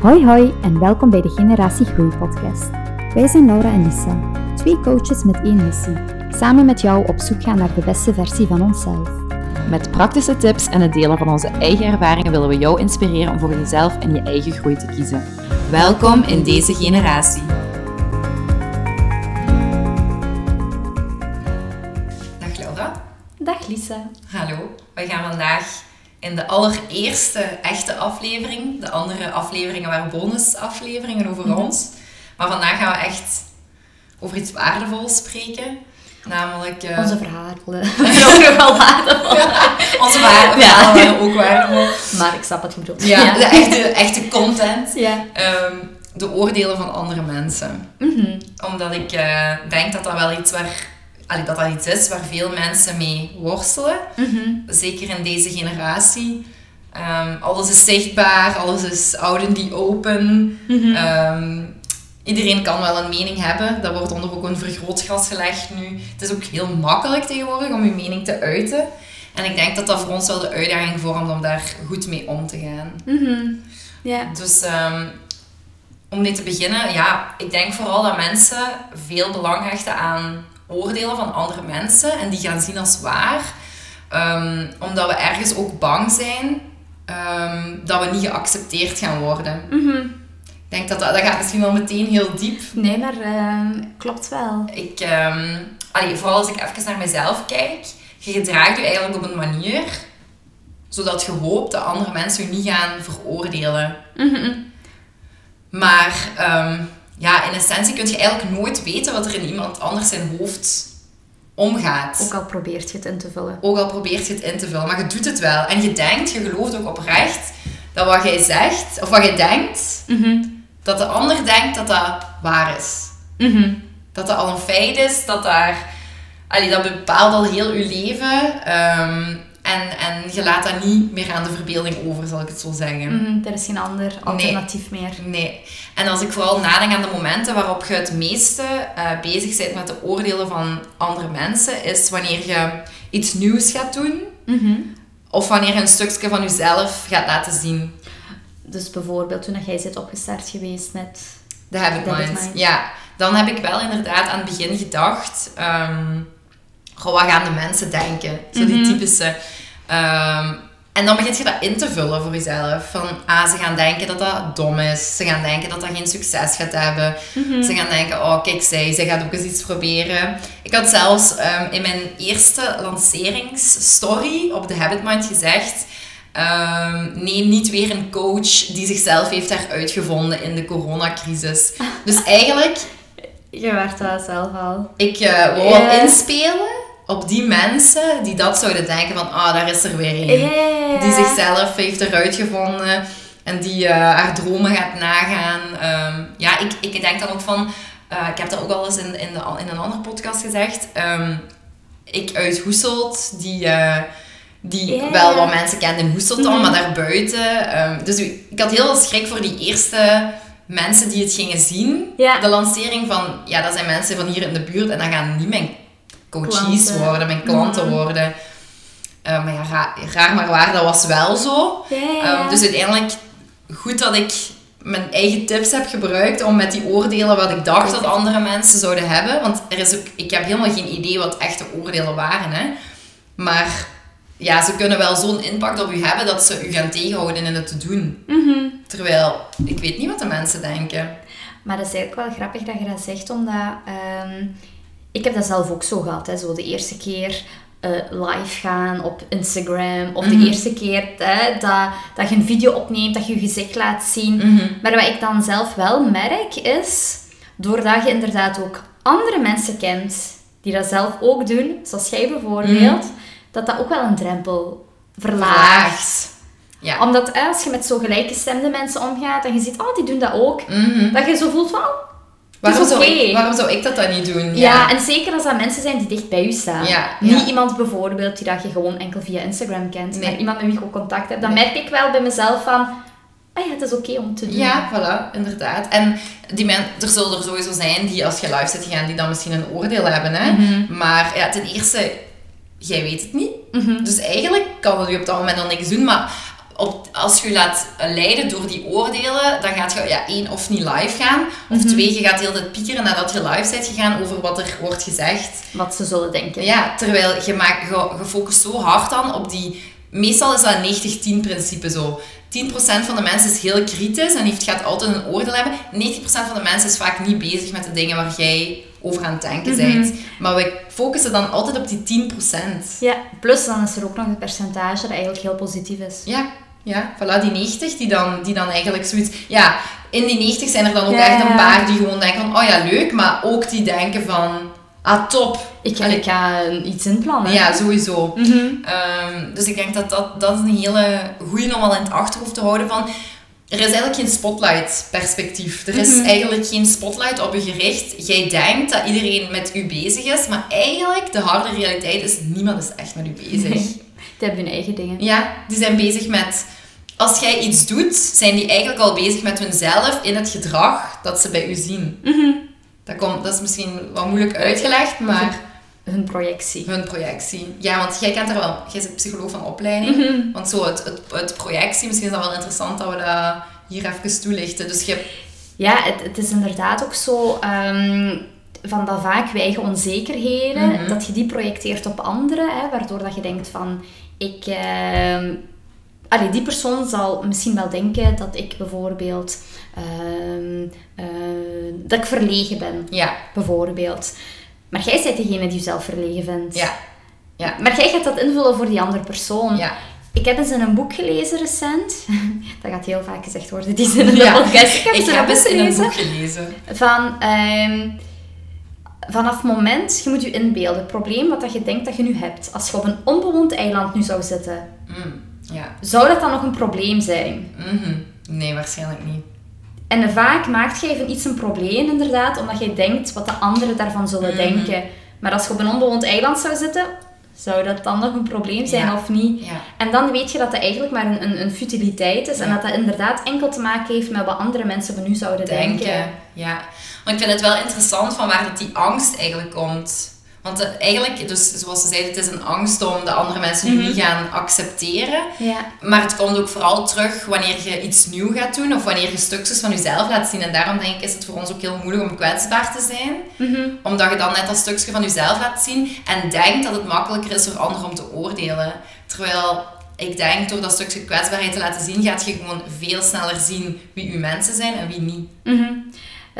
Hoi hoi en welkom bij de Generatie Groei podcast. Wij zijn Laura en Lisa, twee coaches met één missie. Samen met jou op zoek gaan naar de beste versie van onszelf. Met praktische tips en het delen van onze eigen ervaringen willen we jou inspireren om voor jezelf en je eigen groei te kiezen. Welkom in deze generatie. Dag Laura. Dag Lisa. Hallo. We gaan vandaag in de allereerste echte aflevering. De andere afleveringen waren bonusafleveringen over Mhm. ons. Maar vandaag gaan we echt over iets waardevols spreken. Namelijk... eh, Onze verhalen. Ook wel waardevol. onze waar- Ja. waren ook waardevol. Maar ik snap wat je bedoelt. Ja, de echte, echte content. Ja. Ehm, de oordelen van andere mensen. Mhm. Omdat ik eh, denk dat dat wel iets waar... allee, dat dat iets is waar veel mensen mee worstelen. Mhm. zeker in deze generatie. Ehm, alles is zichtbaar, alles is out in the open. Mhm. Ehm, iedereen kan wel een mening hebben. Dat wordt onder ook een vergrootglas gelegd nu. Het is ook heel makkelijk tegenwoordig om je mening te uiten. En ik denk dat dat voor ons wel de uitdaging vormt om daar goed mee om te gaan. Ja. Dus ehm, om mee te beginnen, ja, ik denk vooral dat mensen veel belang hechten aan oordelen van andere mensen en die gaan zien als waar. Ehm, omdat we ergens ook bang zijn ehm, dat we niet geaccepteerd gaan worden. Mhm. Ik denk dat dat, dat gaat misschien wel meteen heel diep. Nee, maar ehm, klopt wel. Ik, allee, vooral als ik even naar mezelf kijk, je gedraagt je eigenlijk op een manier zodat je hoopt dat andere mensen je niet gaan veroordelen. Mhm. Maar ja, in essentie kun je eigenlijk nooit weten wat er in iemand anders zijn hoofd omgaat. Ook al probeert je het in te vullen. Ook al probeert je het in te vullen, maar je doet het wel. En je denkt, je gelooft ook oprecht dat wat jij zegt, of wat je denkt, Mhm. dat de ander denkt dat dat waar is. Mhm. Dat dat al een feit is, dat daar... Allee, dat bepaalt al heel je leven. ehm, en, en je laat dat niet meer aan de verbeelding over, zal ik het zo zeggen. Mhm. Er is geen ander alternatief meer. Nee. En als ik vooral nadenk aan de momenten waarop je het meeste eh, bezig bent met de oordelen van andere mensen, is wanneer je iets nieuws gaat doen, Mhm. of wanneer je een stukje van jezelf gaat laten zien. Dus bijvoorbeeld toen jij zit opgestart geweest met... De habit Habit mind. mind. Ja, dan heb ik wel inderdaad aan het begin gedacht, ehm, goh, wat gaan de mensen denken? Zo die Mhm. typische. ehm, en dan begint je dat in te vullen voor jezelf. Van, ah, ze gaan denken dat dat dom is. Ze gaan denken dat dat geen succes gaat hebben. Mhm. Ze gaan denken, oh kijk, zij, zij gaat ook eens iets proberen. Ik had zelfs ehm, in mijn eerste lanceringsstory op de Habit Mind gezegd... ehm, nee, niet weer een coach die zichzelf heeft heruitgevonden in de coronacrisis. Dus eigenlijk, Je werd dat zelf al. ik eh wou inspelen op die mensen die dat zouden denken van... Ah, daar is er weer een. Die zichzelf heeft eruit gevonden en die eh, haar dromen gaat nagaan. Ehm, ja, ik, ik denk dan ook van, eh, ik heb dat ook al eens in, in, de, in een andere podcast gezegd. ehm, ik uit Hoeselt, die, eh, die wel wat mensen kenden in Hoeselt dan, Mhm. maar daarbuiten. ehm, dus ik had heel veel schrik voor die eerste mensen die het gingen zien. De lancering van, ja, dat zijn mensen van hier in de buurt en dat gaan niet mijn coaches Klanten. worden, mijn klanten Mhm. worden. Eh, maar ja, raar, raar maar waar, dat was wel zo. Ja, ja. Ehm, dus uiteindelijk, goed dat ik mijn eigen tips heb gebruikt om met die oordelen wat ik dacht dat andere mensen zouden hebben. Want er is ook, ik heb helemaal geen idee wat echte oordelen waren. Hè. Maar ja, ze kunnen wel zo'n impact op u hebben dat ze u gaan tegenhouden in het te doen. Mhm. Terwijl, ik weet niet wat de mensen denken. Maar dat is eigenlijk wel grappig dat je dat zegt, omdat ehm, ik heb dat zelf ook zo gehad. Hè, zo de eerste keer eh, live gaan op Instagram, of Mhm. de eerste keer hè, dat, dat je een video opneemt, dat je je gezicht laat zien. Mhm. Maar wat ik dan zelf wel merk is, doordat je inderdaad ook andere mensen kent die dat zelf ook doen, zoals jij bijvoorbeeld, dat dat ook wel een drempel verlaagt. Ja. Omdat als je met zo gelijkgestemde mensen omgaat en je ziet, oh, die doen dat ook, Mhm. dat je zo voelt van, Waarom, zou ik, waarom zou ik dat dan niet doen? Ja. en zeker als dat mensen zijn die dicht bij u staan. Ja, Niet ja. iemand bijvoorbeeld die dat je gewoon enkel via Instagram kent, Nee. maar iemand met wie je ook contact hebt. Dan merk ik wel bij mezelf van, ah ja, het is oké om te doen. Ja, voilà, inderdaad. En die men, er zullen er sowieso zijn die als je live zit gaan, die dan misschien een oordeel hebben. Hè? Mhm. Maar ja, ten eerste, jij weet het niet. Mhm. Dus eigenlijk kan u op dat moment al niks doen. Maar op, als je je laat leiden door die oordelen, dan gaat je ja, één of niet live gaan. Of twee, je gaat heel tijd piekeren nadat je live bent gegaan over wat er wordt gezegd. Wat ze zullen denken. Ja, terwijl je, maakt, je, je focust zo hard dan op die... Meestal is dat een 90-10 principe zo. 10% van de mensen is heel kritisch en heeft, gaat altijd een oordeel hebben. 90% van de mensen is vaak niet bezig met de dingen waar jij over aan het denken bent. Maar we focussen dan altijd op die 10%. Ja, plus dan is er ook nog een percentage dat eigenlijk heel positief is. Ja, ja, voilà, die 90 die dan, die dan eigenlijk zoiets... Ja, in die 90 zijn er dan ook Ja, echt een paar die gewoon denken van, oh ja, leuk. Maar ook die denken van, ah, top. Ik ga, Allee, ik ga iets inplannen. Ja, sowieso. Mhm. Ehm, dus ik denk dat dat, dat is een hele goede om al in het achterhoofd te houden van... Er is eigenlijk geen spotlight perspectief. Er is Mhm. eigenlijk geen spotlight op je gericht. Jij denkt dat iedereen met u bezig is, maar eigenlijk de harde realiteit is niemand is echt met u bezig. Die hebben hun eigen dingen. Ja, die zijn bezig met... Als jij iets doet, zijn die eigenlijk al bezig met hunzelf in het gedrag dat ze bij u zien. Mhm. Dat, komt, dat is misschien wat moeilijk uitgelegd, maar Hun projectie. hun projectie. Ja, want jij kent er wel... Jij bent psycholoog van opleiding. Mhm. Want zo, het, het, het projectie, misschien is dat wel interessant dat we dat hier even toelichten. Dus je... Ja, het, het is inderdaad ook zo ehm, van dat vaak wij eigen onzekerheden, Mhm. dat je die projecteert op anderen, hè, waardoor dat je denkt van, ik, ehm, allee, die persoon zal misschien wel denken dat ik bijvoorbeeld, ehm, eh, dat ik verlegen ben, Ja, bijvoorbeeld. Maar jij bent degene die jezelf verlegen vindt. ja, ja, Maar jij gaat dat invullen voor die andere persoon. ja. Ik heb eens in een boek gelezen recent. Dat gaat heel vaak gezegd worden, die zin in de Ja. podcast. Ik heb, eens Ik heb een eens boek in een gelezen boek gelezen. van... ehm, vanaf het moment, je moet je inbeelden, het probleem wat dat je denkt dat je nu hebt. Als je op een onbewoond eiland nu zou zitten, Mm, ja. zou dat dan nog een probleem zijn? Mhm. Nee, waarschijnlijk niet. En vaak maakt jij van iets een probleem, inderdaad, omdat jij denkt wat de anderen daarvan zullen Mhm. denken. Maar als je op een onbewoond eiland zou zitten, zou dat dan nog een probleem zijn Ja. of niet? Ja. En dan weet je dat dat eigenlijk maar een, een, een futiliteit is. En dat dat inderdaad enkel te maken heeft met wat andere mensen van nu zouden denken. denken. Ja. Maar ik vind het wel interessant van waar dat die angst eigenlijk komt. Want eh, eigenlijk, dus zoals ze zeiden, het is een angst om de andere mensen nu Mhm. niet gaan accepteren. Ja. Maar het komt ook vooral terug wanneer je iets nieuw gaat doen of wanneer je stukjes van jezelf laat zien. En daarom denk ik is het voor ons ook heel moeilijk om kwetsbaar te zijn. Mhm. Omdat je dan net dat stukje van jezelf laat zien en denkt dat het makkelijker is voor anderen om te oordelen. Terwijl ik denk door dat stukje kwetsbaarheid te laten zien, gaat je gewoon veel sneller zien wie uw mensen zijn en wie niet. Mhm.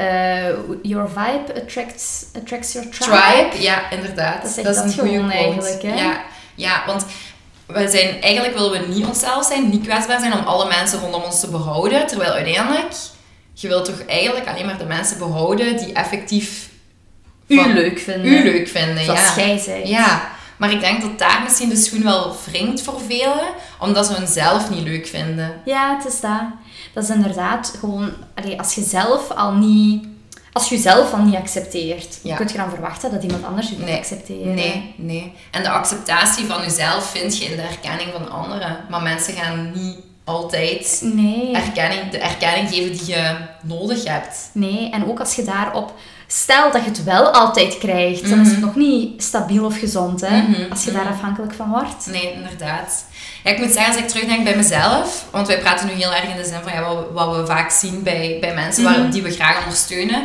Eh, your vibe attracts, attracts your tribe. Tribe, ja, inderdaad. Dat is dat een goede eigenlijk, hè? Ja, ja, want we zijn, eigenlijk willen we niet onszelf zijn, niet kwetsbaar zijn om alle mensen rondom ons te behouden. Terwijl uiteindelijk, je wilt toch eigenlijk alleen maar de mensen behouden die effectief U leuk vinden. u leuk vinden. Zoals ja. jij zei. Ja, maar ik denk dat daar misschien de schoen wel wringt voor velen, omdat ze hunzelf niet leuk vinden. Ja, het is dat. Dat is inderdaad gewoon... allee, als je zelf al niet... Als je jezelf al niet accepteert, Ja. kun je dan verwachten dat iemand anders je Nee. accepteren. Nee, nee. En de acceptatie van jezelf vind je in de erkenning van anderen. Maar mensen gaan niet altijd Nee. erkenning, de erkenning geven die je nodig hebt. Nee, en ook als je daarop... Stel dat je het wel altijd krijgt, dan is het nog niet stabiel of gezond, hè? Mhm, Als je daar afhankelijk van wordt. Nee, inderdaad. Ja, ik moet zeggen, als ik terugdenk bij mezelf, want wij praten nu heel erg in de zin van ja, wat, we- wat we vaak zien bij, bij mensen waar, Mhm. die we graag ondersteunen.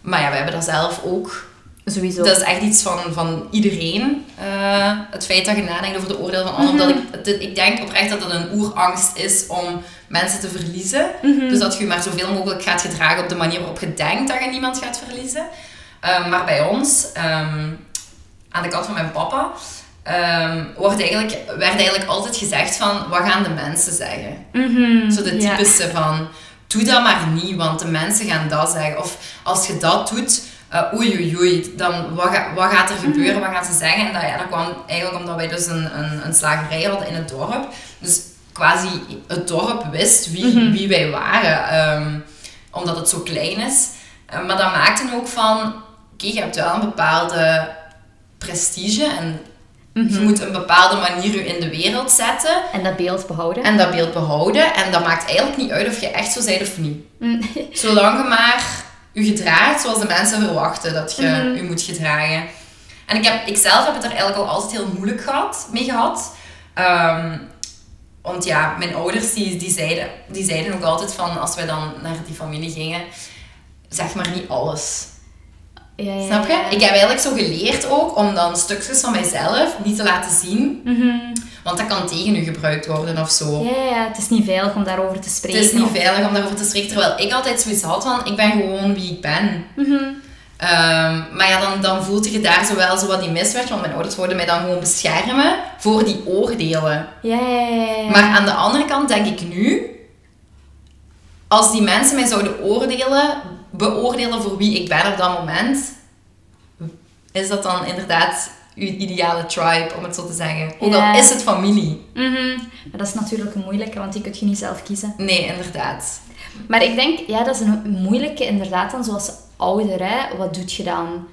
Maar ja, we hebben dat zelf ook. Sowieso. Dat is echt iets van, van iedereen. eh, het feit dat je nadenkt over de oordeel van anderen. Mhm. Omdat ik, ik denk oprecht dat het een oerangst is om mensen te verliezen. Mhm. Dus dat je je maar zoveel mogelijk gaat gedragen op de manier waarop je denkt dat je niemand gaat verliezen. Eh, maar bij ons, ehm, aan de kant van mijn papa, ehm, wordt eigenlijk, werd eigenlijk altijd gezegd van, wat gaan de mensen zeggen? Mhm, Zo de typische van, doe dat maar niet, want de mensen gaan dat zeggen. Of als je dat doet, eh oei oei oei, dan wat, ga- wat gaat er Mhm. gebeuren, wat gaan ze zeggen? En dat, ja, dat kwam eigenlijk omdat wij dus een, een, een slagerij hadden in het dorp. Dus quasi het dorp wist wie, Mhm. wie wij waren, ehm, omdat het zo klein is. Eh, maar dat maakte ook van, oké, je hebt wel een bepaalde prestige en Mhm. je moet een bepaalde manier je in de wereld zetten. En dat beeld behouden. En dat beeld behouden. En dat maakt eigenlijk niet uit of je echt zo bent of niet. Mm. Zolang je maar je gedraagt zoals de mensen verwachten dat je Mhm. je moet gedragen. En ik, heb, ik zelf heb het er eigenlijk al altijd heel moeilijk gehad, mee gehad. Ehm, Want ja, mijn ouders die, die, zeiden, die zeiden ook altijd van als we dan naar die familie gingen, zeg maar niet alles. Ja, ja, Snap je? ja. Ik heb eigenlijk zo geleerd ook om dan stukjes van mijzelf niet te laten zien, Mhm. Want dat kan tegen u gebruikt worden of zo. Ja, ja, het is niet veilig om daarover te Het spreken. is niet of- veilig om daarover te spreken, terwijl ik altijd zoiets had van, ik ben gewoon wie ik ben. Mhm. Ehm, maar ja, dan, dan voelt je daar zo wel zo wat die misweg, want mijn ouders wilden mij dan gewoon beschermen voor die oordelen. Ja, ja, ja, ja. Maar aan de andere kant denk ik nu, als die mensen mij zouden oordelen, beoordelen voor wie ik ben op dat moment, is dat dan inderdaad uw ideale tribe, om het zo te zeggen. Ook Ja. al is het familie. Mhm. Maar dat is natuurlijk een moeilijke, want die kun je niet zelf kiezen. Nee, inderdaad. Maar ik denk, ja, dat is een moeilijke inderdaad dan zoals ouder. Hè. Wat doet je dan?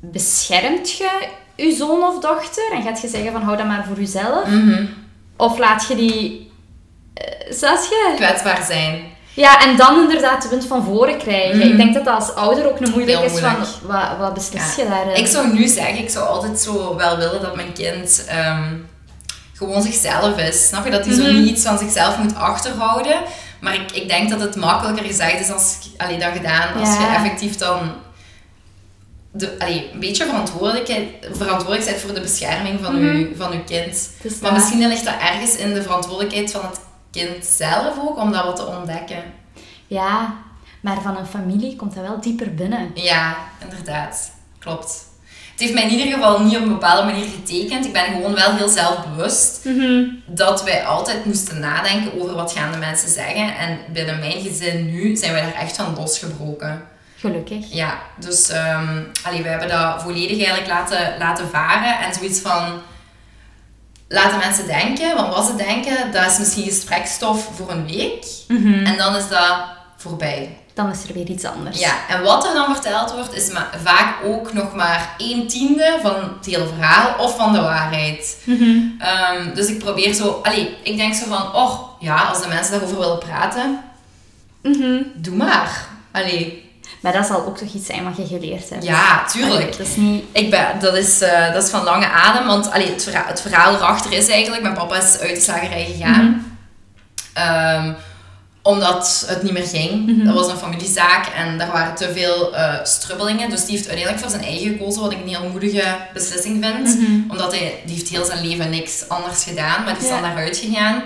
Beschermt je je zoon of dochter en gaat je zeggen van hou dat maar voor jezelf? Mhm. Of laat je die... je? Kwetsbaar zijn. Ja, en dan inderdaad de wind van voren krijgen. Mhm. Ik denk dat dat als ouder ook een moeilijk is van wat, wat beslis Ja. je daarin? Ik zou nu zeggen, ik zou altijd zo wel willen dat mijn kind ehm, gewoon zichzelf is. Snap je? Dat hij zo Mhm. niet iets van zichzelf moet achterhouden. Maar ik, ik denk dat het makkelijker gezegd is als, allee, dan gedaan als Ja. je effectief dan de, allee, een beetje verantwoordelijkheid, verantwoordelijk bent voor de bescherming van, Mhm. je, van je kind. Maar misschien ligt dat ergens in de verantwoordelijkheid van het kind zelf ook, om dat wat te ontdekken. Ja, maar van een familie komt dat wel dieper binnen. Ja, inderdaad. Klopt. Het heeft mij in ieder geval niet op een bepaalde manier getekend. Ik ben gewoon wel heel zelfbewust dat wij altijd moesten nadenken over wat gaan de mensen zeggen. En binnen mijn gezin nu zijn wij daar echt van losgebroken. Gelukkig. Ja, dus ehm allee, we hebben dat volledig eigenlijk laten, laten varen. En zoiets van... Laten mensen denken, want wat ze denken, dat is misschien gesprekstof voor een week. En dan is dat voorbij. Dan is er weer iets anders. Ja, en wat er dan verteld wordt, is vaak ook nog maar een tiende van het hele verhaal of van de waarheid. Ehm, dus ik probeer zo, allee, ik denk zo van, oh ja, als de mensen daarover willen praten, Mhm. doe maar. Allee, Maar dat zal ook toch iets zijn wat je geleerd hebt. ja, tuurlijk. Dat is niet... Ik ben, dat, is, eh, dat is van lange adem, want allee, het, verhaal, het verhaal erachter is eigenlijk, mijn papa is uit de slagerij gegaan. Ehm, omdat het niet meer ging. Dat was een familiezaak en daar waren te veel eh, strubbelingen. Dus die heeft uiteindelijk voor zijn eigen gekozen, wat ik een heel moedige beslissing vind. Omdat hij die heeft heel zijn leven niks anders gedaan, maar die is dan daaruit gegaan.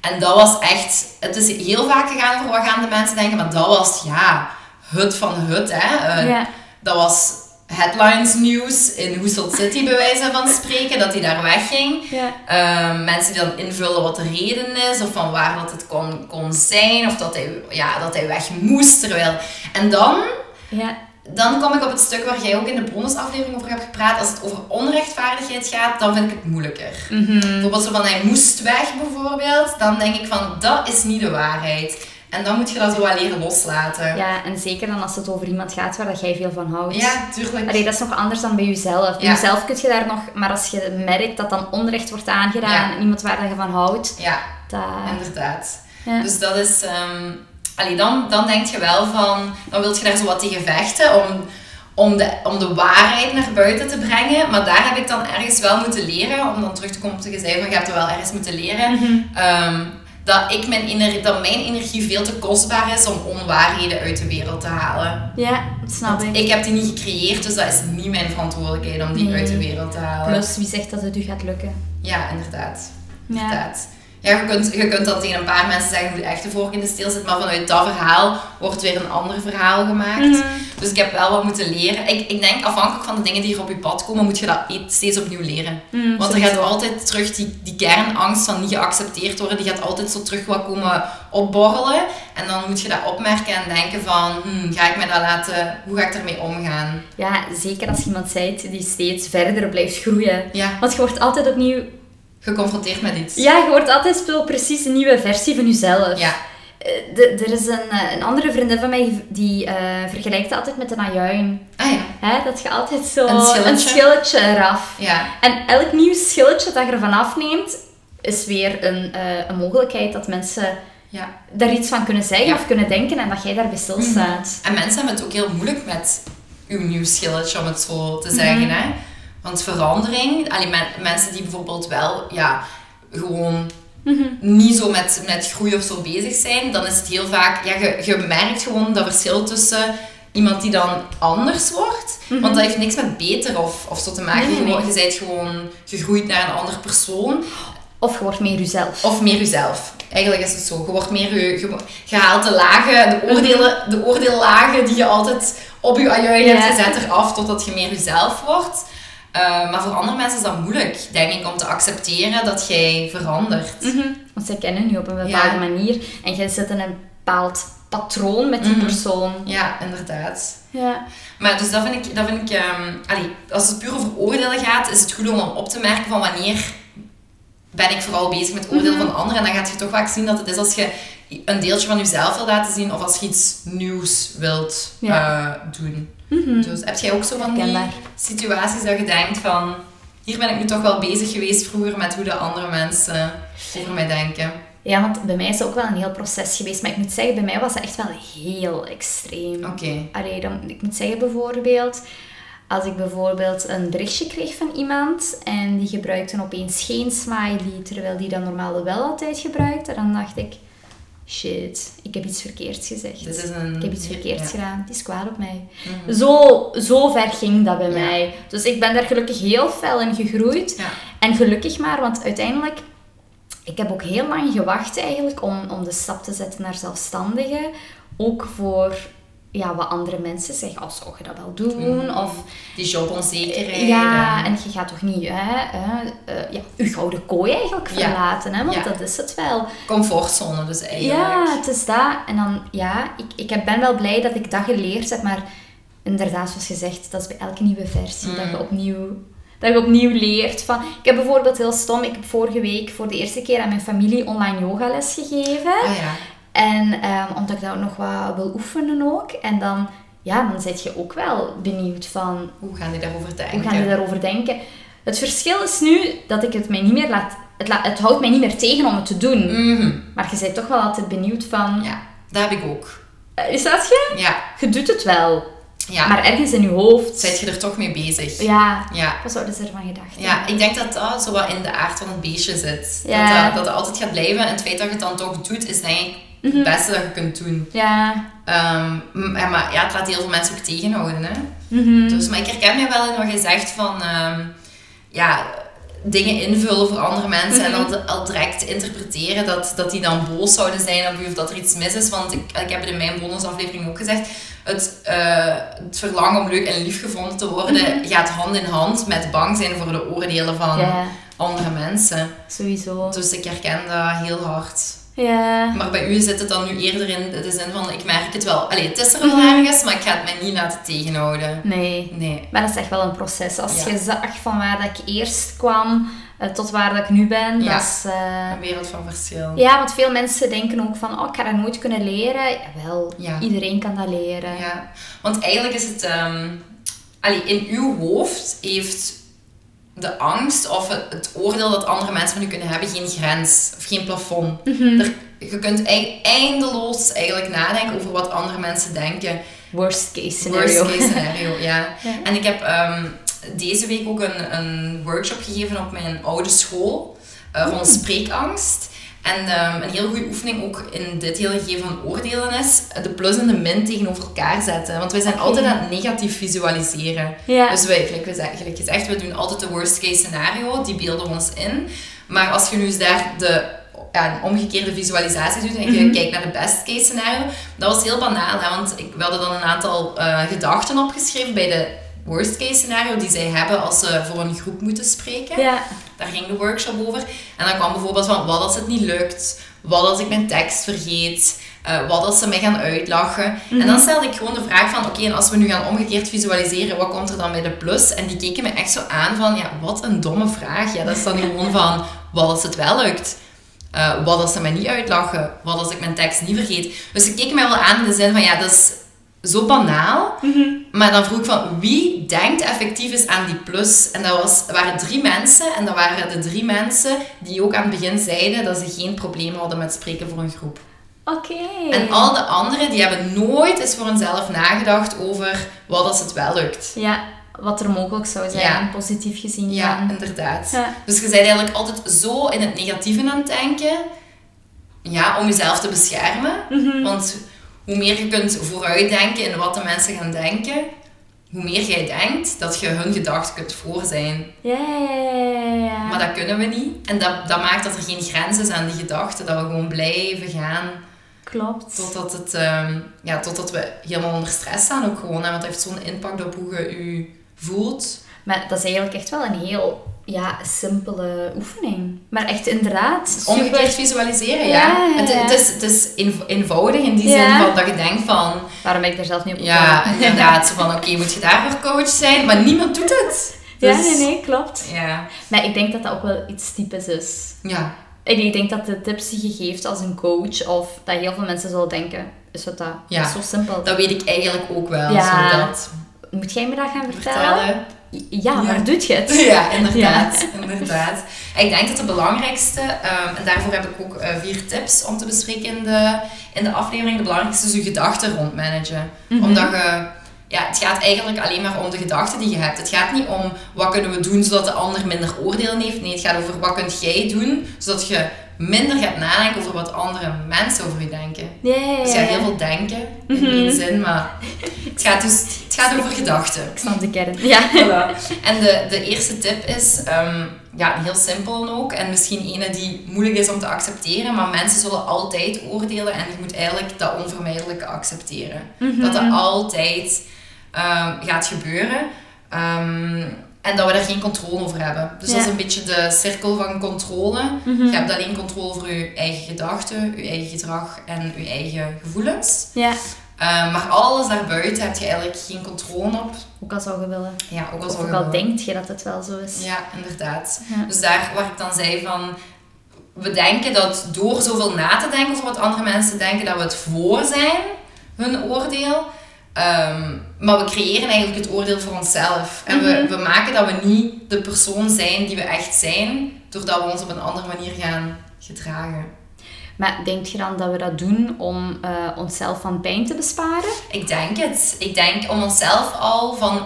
En dat was echt... Het is heel vaak gegaan over wat gaan de mensen denken, maar dat was, ja, het van het, hè. Eh, Ja. dat was headlines nieuws in Hoesel City, bij wijze van spreken, dat hij daar wegging. Ja. Ehm, mensen die dan invullen wat de reden is, of van waar dat het kon, kon zijn, of dat hij, ja, dat hij weg moest. Terwijl... En dan, Ja. dan kom ik op het stuk waar jij ook in de bonusaflevering over hebt gepraat. Als het over onrechtvaardigheid gaat, dan vind ik het moeilijker. Mhm. Bijvoorbeeld zo van hij moest weg, bijvoorbeeld. Dan denk ik van, dat is niet de waarheid. En dan moet je dat zo wel leren loslaten. ja, en zeker dan als het over iemand gaat waar dat jij veel van houdt. Ja, tuurlijk. Allee, dat is nog anders dan bij jezelf. Bij Ja. jezelf kun je daar nog... Maar als je merkt dat dan onrecht wordt aangedaan Ja. en iemand waar dat je van houdt, Ja, dat... inderdaad. Ja. Dus dat is... allee, dan, dan denk je wel van... Dan wil je daar zo wat tegen vechten om, om, de, om de waarheid naar buiten te brengen. Maar daar heb ik dan ergens wel moeten leren. Om dan terug te komen op je zei van... Je hebt er wel ergens moeten leren. Mhm. ehm, dat, ik mijn ener- dat mijn energie veel te kostbaar is om onwaarheden uit de wereld te halen. Ja, dat snap ik. Ik heb die niet gecreëerd, dus dat is niet mijn verantwoordelijkheid om die Nee. uit de wereld te halen. Plus, wie zegt dat het u gaat lukken? Ja, inderdaad. Ja. Inderdaad. Ja, je kunt, je kunt dan tegen een paar mensen zeggen hoe de echte vork in de steel zit, maar vanuit dat verhaal wordt weer een ander verhaal gemaakt. Mhm. Dus ik heb wel wat moeten leren. Ik, ik denk, afhankelijk van de dingen die er op je pad komen, moet je dat e- steeds opnieuw leren. Mm, Want er gaat altijd terug die, die kernangst van niet geaccepteerd worden, die gaat altijd zo terug wat komen opborrelen. En dan moet je dat opmerken en denken van, hmm, ga ik me dat laten, hoe ga ik daarmee omgaan? Ja, zeker als je iemand bent die steeds verder blijft groeien. Ja, Want je wordt altijd opnieuw... geconfronteerd met iets. Ja, je wordt altijd zo precies een nieuwe versie van jezelf. Ja. Eh, de- er is een, eh, een andere vriendin van mij die eh, vergelijkt altijd met een ajuin. Ah ja. Hè? Dat je altijd zo Een schilletje. schilletje eraf. Ja. En elk nieuw schilletje dat je ervan afneemt, is weer een, een mogelijkheid dat mensen ja. daar iets van kunnen zeggen Ja. Mhm. of kunnen denken en dat jij daarbij stilstaat. En mensen hebben het ook heel moeilijk met uw nieuw schilletje, om het zo te zeggen. Hè? Want verandering, men- mensen die bijvoorbeeld wel ja, gewoon niet zo met, met groei of zo bezig zijn, dan is het heel vaak, ja, je, je merkt gewoon dat verschil tussen iemand die dan anders wordt. Want dat heeft niks met beter of, of zo te maken. Mhm. Nee, nee, Je, bent gewoon gegroeid naar een andere persoon. Of je wordt meer jezelf. Of meer jezelf. Eigenlijk is het zo. Je wordt meer je, je, je haalt de lagen, de oordelen, de oordeellagen die je altijd op je ajuin hebt gezet eraf totdat je meer jezelf wordt. Eh, maar voor andere mensen is dat moeilijk, denk ik, om te accepteren dat jij verandert. Mhm. Want zij kennen je op een bepaalde Ja. manier. En jij zit in een bepaald patroon met die Mhm. persoon. Ja, inderdaad. Ja. Maar dus dat vind ik, dat vind ik ehm, allee, als het puur over oordelen gaat, is het goed om op te merken van wanneer ben ik vooral bezig met oordelen Mhm. van anderen. En dan gaat je toch vaak zien dat het is als je een deeltje van jezelf wil laten zien of als je iets nieuws wilt Ja. eh, doen. Mhm. Dus heb jij ook zo van die situaties dat je denkt van, hier ben ik nu toch wel bezig geweest vroeger met hoe de andere mensen over mij denken. Ja, want bij mij is het ook wel een heel proces geweest. Maar ik moet zeggen, bij mij was het echt wel heel extreem. Oké. Dan, ik moet zeggen bijvoorbeeld, als ik bijvoorbeeld een berichtje kreeg van iemand en die gebruikte opeens geen smiley, terwijl die dat normaal wel altijd gebruikte, dan dacht ik, shit, ik heb iets verkeerds gezegd. Een... Ik heb iets verkeerds ja. gedaan, het is kwaad op mij. Mhm. Zo, zo ver ging dat bij Ja. mij. Dus ik ben daar gelukkig heel fel in gegroeid. Ja. En gelukkig maar, want uiteindelijk, ik heb ook heel lang gewacht eigenlijk om, om de stap te zetten naar zelfstandige. Ook voor ja, wat andere mensen zeggen, oh, zou je dat wel doen? Mhm. Of Die jobonzekerheid. ja, en- en je gaat toch niet hè, hè, eh, ja, je gouden kooi eigenlijk Ja. verlaten, hè? want Ja. dat is het wel. Comfortzone dus eigenlijk. Ja, het is dat. En dan, ja, ik, ik ben wel blij dat ik dat geleerd heb, maar inderdaad, zoals gezegd, dat is bij elke nieuwe versie dat Mm. je opnieuw... Dat je opnieuw leert van... Ik heb bijvoorbeeld heel stom, ik heb vorige week voor de eerste keer aan mijn familie online yogales gegeven. Ah ja. En ehm, omdat ik dat nog wat wil oefenen ook. En dan, ja, dan zit je ook wel benieuwd van... Hoe gaan die daarover denken? Hoe gaan die daarover denken? Het verschil is nu dat ik het mij niet meer laat... Het, la- het houdt mij niet meer tegen om het te doen. Mhm. Maar je bent toch wel altijd benieuwd van... Ja, dat heb ik ook. eh, Is dat je? Ja, Je doet het wel. ja. Maar ergens in je hoofd... Zijt je er toch mee bezig? Ja, Ja. wat zouden ze ervan gedacht? Ja, ik denk dat dat zo wat in de aard van het beestje zit. Ja. Dat, dat, altijd gaat blijven. En het feit dat je het dan toch doet, is denk ik het beste dat je kunt doen. Ja. Ehm, ja, maar ja, het laat heel veel mensen ook tegenhouden. Hè? Mhm. Dus, maar ik herken me wel in wat je zegt van... ehm, ja, dingen invullen voor andere mensen en al, al direct interpreteren dat, dat die dan boos zouden zijn op of dat er iets mis is. Want ik, ik heb het in mijn bonusaflevering ook gezegd. Het, eh, het verlangen om leuk en lief gevonden te worden gaat hand in hand met bang zijn voor de oordelen van andere mensen. sowieso. Dus ik herken dat heel hard. Ja. Maar bij u zit het dan nu eerder in de zin van, ik merk het wel. Allee, het is er wel ergens, maar ik ga het mij niet laten tegenhouden. Nee. Nee. Maar dat is echt wel een proces. Als Ja. je zag van waar dat ik eerst kwam eh, tot waar dat ik nu ben, Ja. dat is... eh, Een wereld van verschil. Ja, want veel mensen denken ook van, oh, ik ga dat nooit kunnen leren. Jawel, Ja. iedereen kan dat leren. Ja, want eigenlijk is het... allee, in uw hoofd heeft de angst of het, het oordeel dat andere mensen van u kunnen hebben geen grens of geen plafond. Mhm. Er, je kunt ei- eindeloos eigenlijk nadenken over wat andere mensen denken. Worst case scenario. Worst case scenario, ja. Ja. En ik heb ehm, deze week ook een, een workshop gegeven op mijn oude school Hmm. rond spreekangst. En ehm, een heel goede oefening ook in dit hele gegeven van oordelen is de plus en de min tegenover elkaar zetten. Want wij zijn altijd aan het negatief visualiseren. Dus wij, gelijk, we gezegd, we doen altijd de worst case scenario, die beelden we ons in. Maar als je nu eens daar de ja, een omgekeerde visualisatie doet en je Mhm. kijkt naar de best case scenario, dat was heel banaal. Hè? Want ik, hadden dan een aantal eh, gedachten opgeschreven bij de worst case scenario die zij hebben als ze voor een groep moeten spreken. Daar ging de workshop over. En dan kwam bijvoorbeeld van, wat als het niet lukt? Wat als ik mijn tekst vergeet? Eh, wat als ze mij gaan uitlachen? En dan stelde ik gewoon de vraag van, oké, en als we nu gaan omgekeerd visualiseren, wat komt er dan bij de plus? En die keken me echt zo aan van, ja, wat een domme vraag. Ja, dat is dan gewoon van, wat als het wel lukt? Eh, wat als ze mij niet uitlachen? Wat als ik mijn tekst niet vergeet? Dus ze keken mij wel aan in de zin van, ja, dat is zo banaal. Maar dan vroeg ik van, wie denkt effectief eens aan die plus? En dat was, waren drie mensen. En dat waren de drie mensen die ook aan het begin zeiden dat ze geen probleem hadden met spreken voor een groep. Oké. En al de anderen, die hebben nooit eens voor hunzelf nagedacht over wat als het wel lukt. Ja, wat er mogelijk zou zijn, Ja. positief gezien. Ja, dan. inderdaad. Ja. Dus je bent eigenlijk altijd zo in het negatieve aan het denken. Ja, om jezelf te beschermen. Mhm. Want hoe meer je kunt vooruitdenken in wat de mensen gaan denken, hoe meer jij denkt dat je hun gedachten kunt voor zijn. Ja, ja, ja, ja, ja. Maar dat kunnen we niet. En dat, dat maakt dat er geen grenzen zijn aan die gedachten. Dat we gewoon blijven gaan Klopt. totdat, het, ehm, ja, totdat we helemaal onder stress staan ook gewoon. Hè? Want het heeft zo'n impact op hoe je je voelt. Maar dat is eigenlijk echt wel een heel ja, simpele oefening. Maar echt inderdaad, super... Omgekeerd visualiseren, ja. Ja, ja, Het, ja. het is, het is eenv- eenvoudig in die Ja. zin van dat je denkt van... Waarom ben ik daar zelf niet op Ja, inderdaad. Zo van, oké, moet je daarvoor coach zijn? Maar niemand doet het. Ja, Dus- nee, nee, klopt. Ja. Maar ik denk dat dat ook wel iets typisch is. Ja. En ik denk dat de tips die je geeft als een coach, of dat heel veel mensen zullen denken, is het dat? Ja. Dat is zo simpel. Dat weet ik eigenlijk ook wel. Ja. Zo dat Moet jij me dat gaan vertellen? vertellen. Ja, maar doet je het? Ja, inderdaad. inderdaad. Ik denk dat de belangrijkste, ehm, en daarvoor heb ik ook eh, vier tips om te bespreken in de, in de aflevering. De belangrijkste is je gedachten rond managen. Mhm. Omdat je, ja, het gaat eigenlijk alleen maar om de gedachten die je hebt. Het gaat niet om wat kunnen we doen zodat de ander minder oordelen heeft. Nee, het gaat over wat kunt jij doen zodat je minder gaat nadenken over wat andere mensen over je denken. Ja, Dus ja. ja, heel veel denken in één zin, maar het gaat dus gaat over gedachten. Ik snap de kern. Ja. En de, de eerste tip is, ehm, ja, heel simpel ook. En misschien ene die moeilijk is om te accepteren. Maar mensen zullen altijd oordelen. En je moet eigenlijk dat onvermijdelijke accepteren. Mhm. Dat dat altijd ehm, gaat gebeuren. Ehm, en dat we daar geen controle over hebben. Dus dat is een beetje de cirkel van controle. Mhm. Je hebt alleen controle over je eigen gedachten, je eigen gedrag en je eigen gevoelens. Ja. Ehm, maar alles daarbuiten heb je eigenlijk geen controle op. Ook al zou je willen. Ja, ook al zou ook je al denkt je dat het wel zo is. Ja, inderdaad. Ja. Dus daar waar ik dan zei van... We denken dat door zoveel na te denken over wat andere mensen denken, dat we het voor zijn, hun oordeel. Ehm, maar we creëren eigenlijk het oordeel voor onszelf. En we, Mhm. we maken dat we niet de persoon zijn die we echt zijn, doordat we ons op een andere manier gaan gedragen. Maar denk je dan dat we dat doen om eh, onszelf van pijn te besparen? Ik denk het. Ik denk om onszelf al van...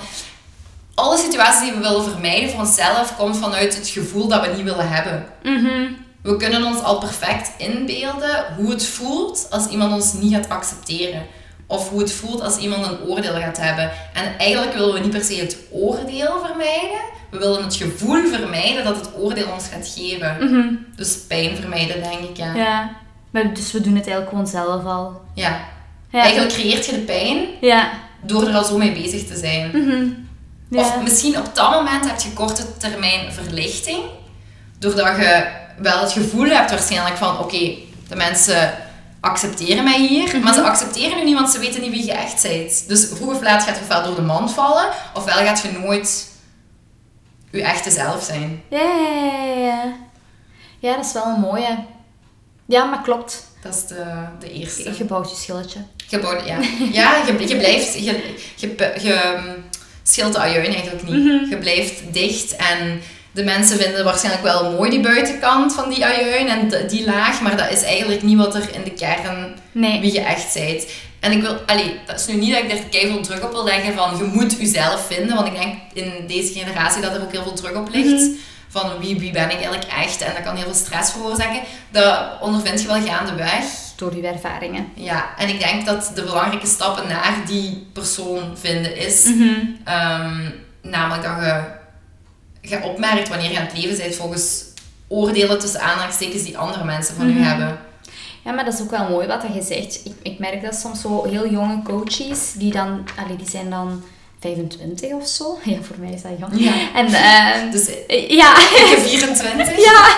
Alle situaties die we willen vermijden voor onszelf, komt vanuit het gevoel dat we niet willen hebben. Mhm. We kunnen ons al perfect inbeelden hoe het voelt als iemand ons niet gaat accepteren. Of hoe het voelt als iemand een oordeel gaat hebben. En eigenlijk willen we niet per se het oordeel vermijden. We willen het gevoel vermijden dat het oordeel ons gaat geven. Mhm. Dus pijn vermijden, denk ik. Ja. Ja. Maar dus we doen het eigenlijk gewoon zelf al. ja. Ja. Eigenlijk creëert je de pijn Ja. door er al zo mee bezig te zijn. Mhm. Ja. Of misschien op dat moment heb je korte termijn verlichting. Doordat je wel het gevoel hebt waarschijnlijk van... Oké, de mensen accepteren mij hier. Maar ze accepteren je niet, want ze weten niet wie je echt bent. Dus vroeg of laat gaat je ofwel door de mand vallen... Ofwel gaat je nooit je echte zelf zijn. Ja, ja, ja, ja. Ja, dat is wel een mooie. Ja, maar klopt. Dat is de, de eerste. Je bouwt je schilletje. Je bouwt- ja, ja je, je blijft... Je, je, je schilt de ajuin eigenlijk niet. Je blijft dicht en... De mensen vinden waarschijnlijk wel mooi die buitenkant van die ajuin en die laag, maar dat is eigenlijk niet wat er in de kern Nee. wie je echt bent. En ik wil, allee, dat is nu niet dat ik er keihard druk op wil leggen van je moet jezelf vinden, want ik denk in deze generatie dat er ook heel veel druk op ligt. Van wie, wie ben ik eigenlijk echt? En dat kan heel veel stress veroorzaken. Dat ondervind je wel gaandeweg. Door je ervaringen. Ja, en ik denk dat de belangrijke stappen naar die persoon vinden is, Mhm. ehm, namelijk dat je, je opmerkt wanneer je aan het leven bent volgens oordelen tussen aanhalingstekens die andere mensen van u Mhm. hebben. Ja, maar dat is ook wel mooi wat je zegt. Ik, ik merk dat soms zo heel jonge coaches, die dan, allee, die zijn dan 25 of zo. Ja, voor mij is dat jong. Ja. En, ehm, Dus eh, ja, ik heb 24. ja.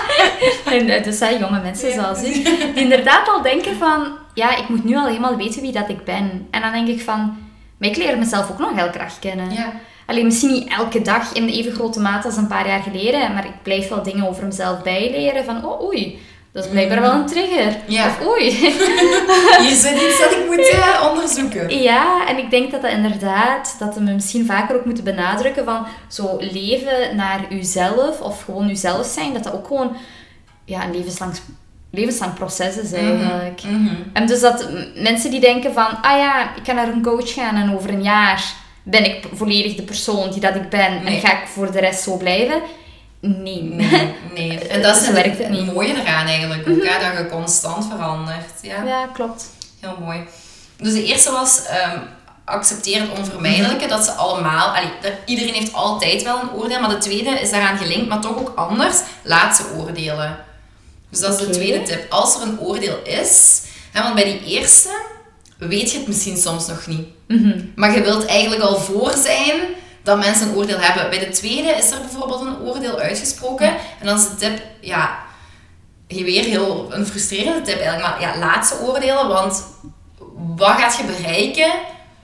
En eh, dus zijn jonge mensen zoals ik, die inderdaad al denken van, ja, ik moet nu al helemaal weten wie dat ik ben. En dan denk ik van, maar ik leer mezelf ook nog heel graag kennen. Ja. Alleen misschien niet elke dag in even grote mate als een paar jaar geleden, maar ik blijf wel dingen over mezelf bijleren van, oh oei, dat is blijkbaar wel een trigger. Ja. Of oei. Hier zit iets dat ik moet eh, onderzoeken. Ja, en ik denk dat dat inderdaad, dat we misschien vaker ook moeten benadrukken van zo leven naar uzelf of gewoon uzelf zijn, dat dat ook gewoon ja, een levenslang, levenslang proces is eigenlijk. Mhm. En dus dat mensen die denken van, ah ja, ik kan naar een coach gaan en over een jaar ben ik volledig de persoon die dat ik ben Nee. en ga ik voor de rest zo blijven? Nee. Nee, nee. En dat is het het niet. mooie eraan eigenlijk ook, hè, dat je constant verandert. Ja, Ja, klopt. heel mooi. Dus de eerste was ehm, accepteer het onvermijdelijke, dat ze allemaal, allee, dat, iedereen heeft altijd wel een oordeel, maar de tweede is daaraan gelinkt, maar toch ook anders, laat ze oordelen. Dus dat is de tweede tip. Als er een oordeel is, hè, want bij die eerste weet je het misschien soms nog niet. Maar je wilt eigenlijk al voor zijn dat mensen een oordeel hebben. Bij de tweede is er bijvoorbeeld een oordeel uitgesproken. En dan is de tip, ja, weer heel een frustrerende tip eigenlijk. Maar ja, laat ze oordelen, want wat gaat je bereiken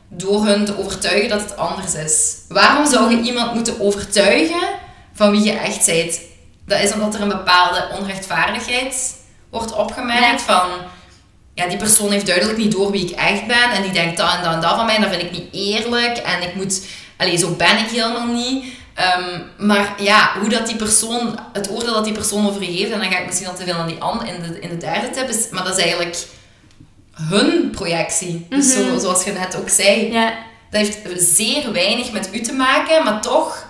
door hun te overtuigen dat het anders is? Waarom zou je iemand moeten overtuigen van wie je echt bent? Dat is omdat er een bepaalde onrechtvaardigheid wordt opgemerkt van ja, die persoon heeft duidelijk niet door wie ik echt ben. En die denkt dat en dat en dat van mij. En dat vind ik niet eerlijk. En ik moet... Allee, zo ben ik helemaal niet. Ehm, maar ja, hoe dat die persoon... Het oordeel dat die persoon over je heeft... En dan ga ik misschien al te veel aan die an, in, de, in de derde tip. Is, maar dat is eigenlijk hun projectie. Dus zo, zoals je net ook zei. Ja. Dat heeft zeer weinig met u te maken. Maar toch...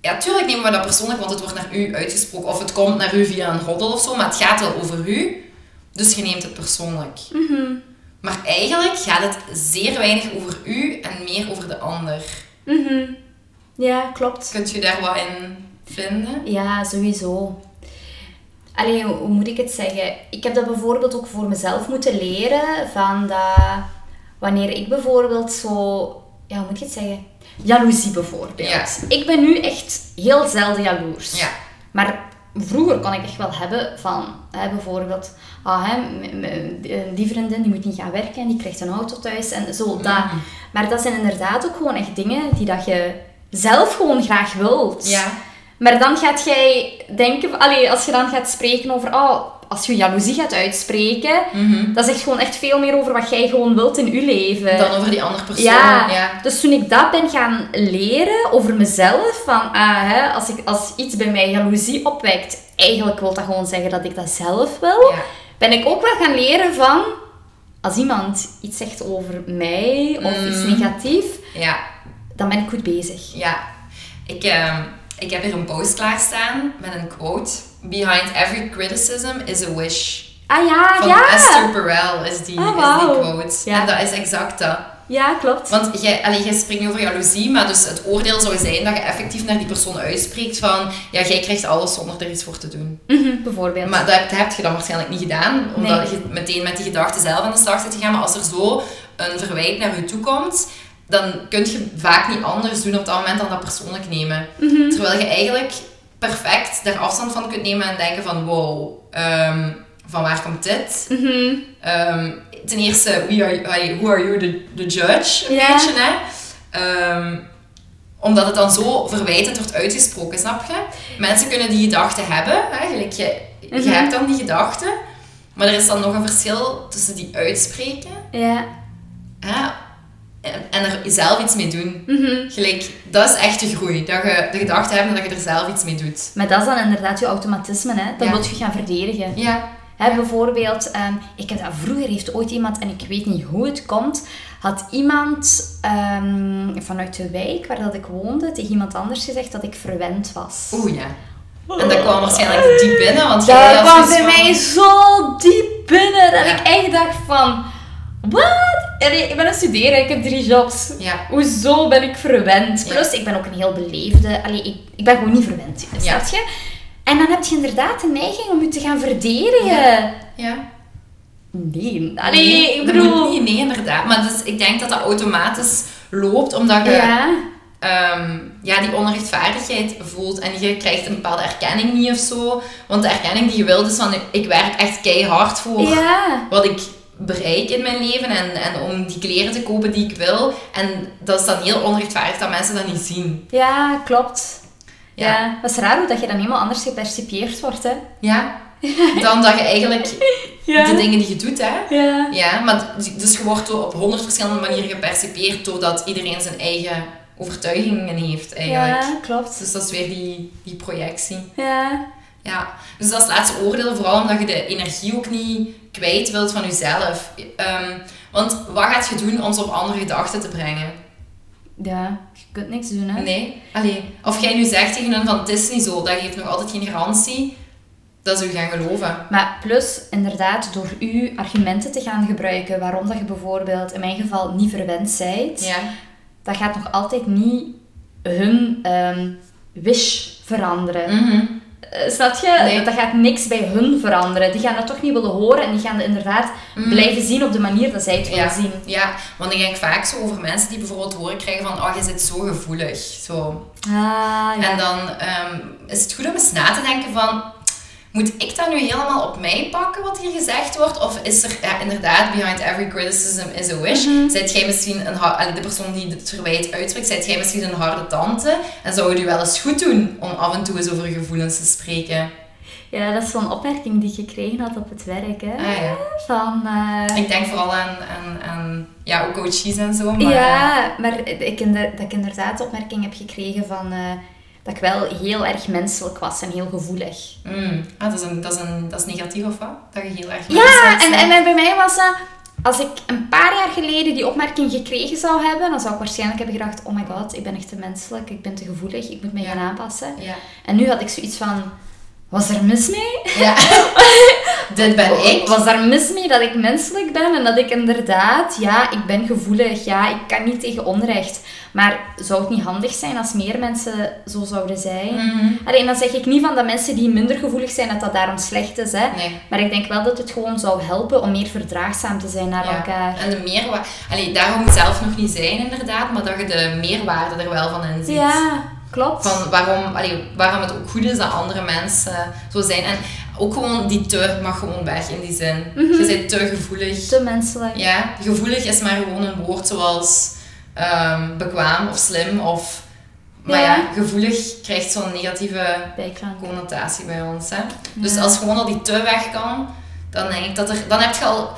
Ja, tuurlijk nemen we dat persoonlijk. Want het wordt naar u uitgesproken. Of het komt naar u via een roddel of zo. Maar het gaat wel over u. Dus je neemt het persoonlijk. Maar eigenlijk gaat het zeer weinig over u en meer over de ander. Mhm. Ja, klopt. Kunt je daar wat in vinden? Ja, sowieso. Allee, hoe moet ik het zeggen? Ik heb dat bijvoorbeeld ook voor mezelf moeten leren. Van dat wanneer ik bijvoorbeeld zo... Ja, hoe moet je het zeggen? Jaloezie bijvoorbeeld. Ja. Ik ben nu echt heel zelden jaloers. Ja. Maar vroeger kon ik echt wel hebben van, hè, bijvoorbeeld, ah, hè, die vriendin die moet niet gaan werken en die krijgt een auto thuis en zo, dat. Mhm. Maar dat zijn inderdaad ook gewoon echt dingen die dat je zelf gewoon graag wilt. Ja. Maar dan gaat jij denken, allee, als je dan gaat spreken over, oh, als je jaloezie gaat uitspreken, dat zegt gewoon echt veel meer over wat jij gewoon wilt in je leven. Dan over die andere persoon. Ja, ja. dus toen ik dat ben gaan leren over mezelf, van ah, hè, als, ik, als iets bij mij jaloezie opwekt, eigenlijk wil dat gewoon zeggen dat ik dat zelf wil, Ja. ben ik ook wel gaan leren van, als iemand iets zegt over mij of iets Mm. negatief, Ja. dan ben ik goed bezig. Ja. Ik, ehm, ik heb hier een post klaarstaan met een quote. Behind every criticism is a wish. Ah ja, Van ja! Esther Perel is die, Ah, is die quote. Ja. En dat is exact dat. Ja, klopt. Want jij, allee, jij nu over jaloezie, maar dus het oordeel zou zijn dat je effectief naar die persoon uitspreekt van ja, jij krijgt alles zonder er iets voor te doen. Mhm, bijvoorbeeld. Maar dat heb, dat heb je dan waarschijnlijk niet gedaan, omdat Nee. je meteen met die gedachten zelf aan de slag zit gegaan. Maar als er zo een verwijt naar je toe komt, dan kun je vaak niet anders doen op dat moment dan dat persoonlijk nemen. Mhm. Terwijl je eigenlijk perfect daar afstand van kunt nemen en denken van wow, ehm, van waar komt dit? Mhm. Ehm, ten eerste, we are, who are you, the, the judge? Een beetje, hè? Ehm, omdat het dan zo verwijtend wordt uitgesproken, snap je? Mensen kunnen die gedachten hebben, hè? Gelijk, je, Mhm. hebt dan die gedachten, maar er is dan nog een verschil tussen die uitspreken Ja. hè? En, en er zelf iets mee doen. Mhm. Gelijk, dat is echt de groei. Dat je de gedachte hebt dat je er zelf iets mee doet. Maar dat is dan inderdaad je automatisme, hè. Dan Ja. wil je gaan verdedigen. Ja. Hè, bijvoorbeeld, ehm, ik heb dat vroeger heeft ooit iemand, en ik weet niet hoe het komt, had iemand ehm, vanuit de wijk waar dat ik woonde tegen iemand anders gezegd dat ik verwend was. Oeh ja. En dat kwam waarschijnlijk diep binnen, want Dat kwam zoiets bij van- mij zo diep binnen dat Ja. ik echt dacht van, wat? Allee, ik ben aan het studeren, ik heb drie jobs. Ja. Hoezo ben ik verwend? Ja. Plus, ik ben ook een heel beleefde. Allee, ik, ik ben gewoon niet verwend, snap je? En dan heb je inderdaad de neiging om je te gaan verdedigen. Ja. Ja. Nee, allee, Nee, ik bedoel... niet, nee, inderdaad. Maar dus, ik denk dat dat automatisch loopt, omdat je Ja, ehm, ja, die onrechtvaardigheid voelt. En je krijgt een bepaalde erkenning niet of zo. Want de erkenning die je wilt is van, ik werk echt keihard voor ja, wat ik bereik in mijn leven. En, en om die kleren te kopen die ik wil. En dat is dan heel onrechtvaardig dat mensen dat niet zien. ja, klopt. Ja. Ja. dat is raar hoe dat je dan helemaal anders gepercipieerd wordt, hè. Ja. Dan dat je eigenlijk de dingen die je doet, hè. Ja. Ja, maar d- dus je wordt op honderd verschillende manieren gepercipieerd doordat iedereen zijn eigen overtuigingen heeft eigenlijk. Ja, klopt. Dus dat is weer die, die projectie. Ja. Ja, dus dat is het laatste oordeel, vooral omdat je de energie ook niet kwijt wilt van jezelf. Ehm, want wat gaat je doen om ze op andere gedachten te brengen? Ja, je kunt niks doen, hè. Nee. Allee, of jij nu zegt tegen hen van het is niet zo, dat geeft nog altijd geen garantie dat ze u gaan geloven. Maar plus, inderdaad, door uw argumenten te gaan gebruiken, waarom dat je bijvoorbeeld in mijn geval niet verwend zijt, Ja. dat gaat nog altijd niet hun ehm, wish veranderen. Mhm. Snap je? Nee. Dat gaat niks bij hun veranderen. Die gaan dat toch niet willen horen en die gaan het inderdaad blijven zien op de manier dat zij het willen Ja, zien. ja, want ik denk vaak zo over mensen die bijvoorbeeld horen krijgen van oh, je zit zo gevoelig. Zo. Ah, ja. En dan ehm, is het goed om eens na te denken van... Moet ik dat nu helemaal op mij pakken, wat hier gezegd wordt? Of is er ja, inderdaad, behind every criticism is a wish? Mhm. Zijt jij misschien een, de persoon die het verwijt uitspreekt, zijt jij misschien een harde tante? En zou het u wel eens goed doen om af en toe eens over gevoelens te spreken? ja, dat is zo'n opmerking die ik gekregen had op het werk. Hè? Ah ja. Van, eh, Ik denk vooral aan, aan, aan ja, ook coaches en zo. Maar, ja, maar ik dat ik inderdaad de opmerking heb gekregen van... eh, dat ik wel heel erg menselijk was en heel gevoelig. mm, ah, dat, is een, dat, is een, dat is negatief of wat? Dat je heel erg Ja, en, bent? en bij mij was dat... Als ik een paar jaar geleden die opmerking gekregen zou hebben, dan zou ik waarschijnlijk hebben gedacht, oh my god, ik ben echt te menselijk, ik ben te gevoelig, ik moet mij Ja. gaan aanpassen. Ja. En nu had ik zoiets van, was er mis mee? ja. Dit ben ik. Was daar mis mee dat ik menselijk ben en dat ik inderdaad, ja, ik ben gevoelig, ja, ik kan niet tegen onrecht. Maar zou het niet handig zijn als meer mensen zo zouden zijn? Mhm. Alleen dan zeg ik niet van dat mensen die minder gevoelig zijn, dat dat daarom slecht is. Hè? Nee. Maar ik denk wel dat het gewoon zou helpen om meer verdraagzaam te zijn naar Ja. elkaar. En de meerwaarde... Daarom moet het zelf nog niet zijn, inderdaad. Maar dat je de meerwaarde er wel van in ziet. Ja, klopt. Van waarom, allee, waarom het ook goed is dat andere mensen zo zijn. En ook gewoon die te mag gewoon weg in die zin. Je bent te gevoelig. Te menselijk. Ja, gevoelig is maar gewoon een woord zoals ehm, bekwaam of slim. Of, maar ja. Ja. gevoelig krijgt zo'n negatieve Bijklank. connotatie bij ons. Hè? Dus als gewoon al die te weg kan, dan denk ik dat er... Dan heb je al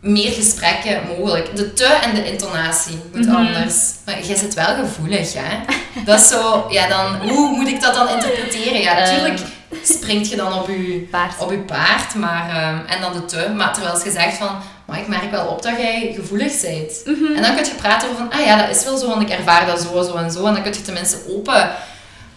meer gesprekken mogelijk. De te en de intonatie moet Mhm. anders. Maar jij zit wel gevoelig, hè? Dat is zo... Ja, dan... Hoe moet ik dat dan interpreteren? Ja, natuurlijk springt je dan op je Paard. op je paard, maar, ehm, en dan de te. Maar terwijl ze gezegd van, maar ik merk wel op dat jij gevoelig bent. Mhm. En dan kun je praten over van, ah ja, dat is wel zo, want ik ervaar dat zo, zo en zo. En dan kun je tenminste open,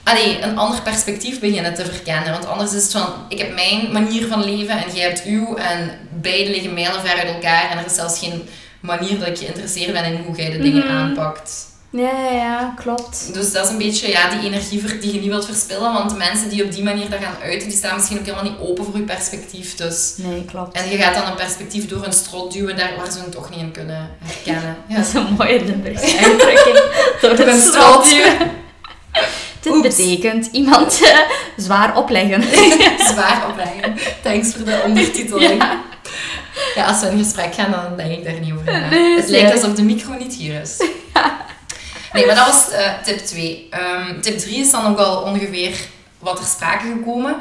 allee, een ander perspectief beginnen te verkennen. Want anders is het van, ik heb mijn manier van leven en jij hebt uw. En beide liggen mijlenver uit elkaar. En er is zelfs geen manier dat ik geïnteresseerd ben in hoe jij de dingen Mhm. aanpakt. Ja, ja, ja, klopt. Dus dat is een beetje ja, die energie die je niet wilt verspillen. Want de mensen die op die manier dat gaan uiten, die staan misschien ook helemaal niet open voor je perspectief. Dus Nee, klopt. en je gaat dan een perspectief door een strot duwen daar waar ze het toch niet in kunnen herkennen. Ja. Dat is een mooie uitdrukking. Door een strot duwen. Dit Oeps. betekent iemand eh, zwaar opleggen. Zwaar opleggen. Thanks voor de ondertiteling. Ja. Ja. als we in gesprek gaan, dan denk ik daar niet over na. Nee, het lijkt alsof de micro niet hier is. Nee, maar dat was eh, tip 2. tip 3 is dan ook al ongeveer wat er sprake gekomen.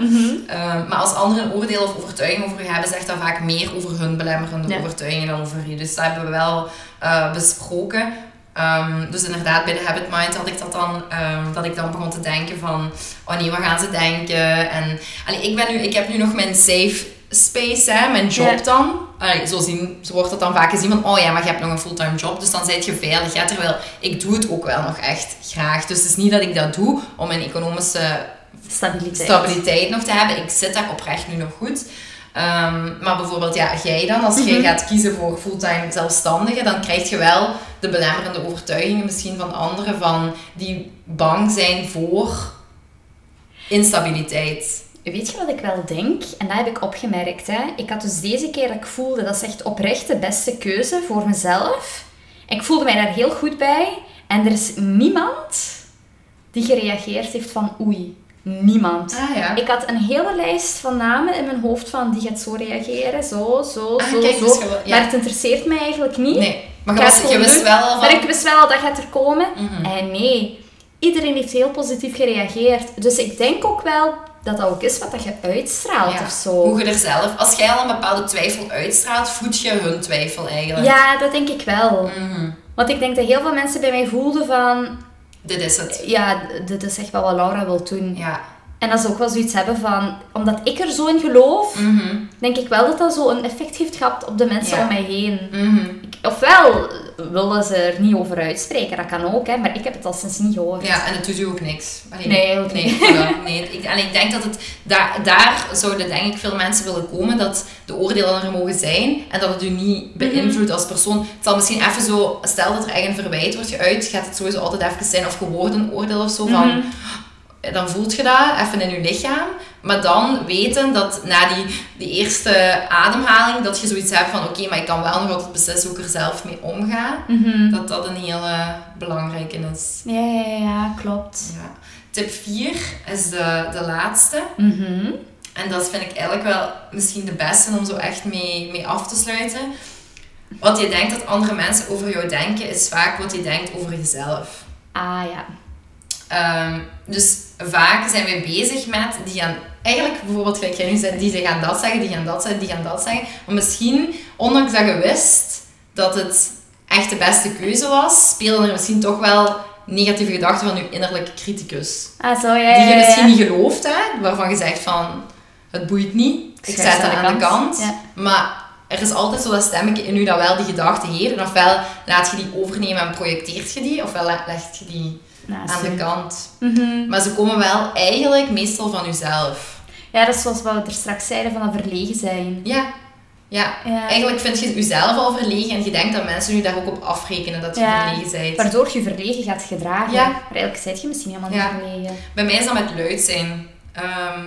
Ehm, maar als anderen een oordeel of overtuiging over je hebben, zegt dat vaak meer over hun belemmerende Ja. overtuigingen dan over je. Dus dat hebben we wel eh, besproken. Ehm, dus inderdaad, bij de Habit Mind had ik dat dan, ehm, dat ik dan begon te denken van, oh nee, wat gaan ze denken? En allee, ik, ben nu, ik heb nu nog mijn safe space, hè, mijn job dan. Allee, zo, zien, zo wordt dat dan vaak gezien van, oh ja, maar je hebt nog een fulltime job, dus dan zit je veilig. Terwijl ik doe het ook wel nog echt graag. Dus het is niet dat ik dat doe om mijn economische Stabiliteit. stabiliteit nog te hebben. Ik zit daar oprecht nu nog goed. Ehm, maar bijvoorbeeld, ja, jij dan, als jij Mhm. gaat kiezen voor fulltime zelfstandige, dan krijg je wel de belemmerende overtuigingen misschien van anderen van die bang zijn voor instabiliteit. Weet je wat ik wel denk? En dat heb ik opgemerkt. Hè? Ik had dus deze keer dat ik voelde, dat is echt oprecht de beste keuze voor mezelf. Ik voelde mij daar heel goed bij. En er is niemand die gereageerd heeft van oei. Niemand. Ah ja. Ik had een hele lijst van namen in mijn hoofd van die gaat zo reageren, zo, zo, Ah, zo, kijk, zo. dus ja. Maar het interesseert mij eigenlijk niet. Nee, maar je, was, wist wel al van... Maar ik wist wel dat gaat er komen. Mhm. En nee, iedereen heeft heel positief gereageerd. Dus ik denk ook wel dat dat ook is wat dat je uitstraalt Ja, of zo. Hoe je er zelf... Als jij al een bepaalde twijfel uitstraalt, voed je hun twijfel eigenlijk. Ja, dat denk ik wel. Mhm. Want ik denk dat heel veel mensen bij mij voelden van... Dit is het. Ja, dit is echt wel wat Laura wil doen. Ja. En dat ze ook wel zoiets hebben van, omdat ik er zo in geloof, Mhm. denk ik wel dat dat zo een effect heeft gehad op de mensen Ja. om mij heen. Mhm. Ofwel willen ze er niet over uitspreken, dat kan ook, hè, maar ik heb het al sinds niet gehoord. Ja, en het doet u ook niks. Allee, Nee, eigenlijk nee, niet. nee. Ik, en ik denk dat het daar, daar zouden denk ik veel mensen willen komen dat de oordelen er mogen zijn en dat het u niet beïnvloedt als persoon. Het zal misschien even zo, stel dat er echt een verwijt wordt geuit, gaat het sowieso altijd even zijn of gehoord een oordeel of zo van. Dan voelt je dat even in je lichaam. Maar dan weten dat na die, die eerste ademhaling, dat je zoiets hebt van oké, maar ik kan wel nog altijd beslissen hoe ik er zelf mee omga. Mhm. Dat dat een hele belangrijke is. Ja, ja, ja, ja, klopt. Ja. Tip 4 is de, de laatste. Mhm. En dat vind ik eigenlijk wel misschien de beste om zo echt mee, mee af te sluiten. Wat je denkt dat andere mensen over jou denken, is vaak wat je denkt over jezelf. Ah ja. Ehm, dus vaak zijn we bezig met die gaan eigenlijk bijvoorbeeld gelijk jij nu zei, die gaan dat zeggen, die gaan dat zeggen, die gaan dat zeggen. Maar misschien, ondanks dat je wist dat het echt de beste keuze was, spelen er misschien toch wel negatieve gedachten van je innerlijke criticus. Ah, zo, ja, Die ja, je misschien niet gelooft, hè, waarvan je zegt van het boeit niet, ik zet dat aan de kant. Maar er is altijd zo dat stemmetje in u dat wel die gedachte heeft. En ofwel laat je die overnemen en projecteert je die, ofwel le- legt je die Naast aan de kant. Mhm. Maar ze komen wel eigenlijk meestal van uzelf. Ja, dat is zoals wat we er straks zeiden van dat verlegen zijn. Ja. Ja. Ja. Eigenlijk vind je jezelf al verlegen en je denkt dat mensen nu daar ook op afrekenen dat je Ja. verlegen bent. Waardoor je verlegen gaat gedragen. Ja. Maar eigenlijk zit je misschien helemaal niet verlegen. Bij mij is dat met luid zijn. Ehm,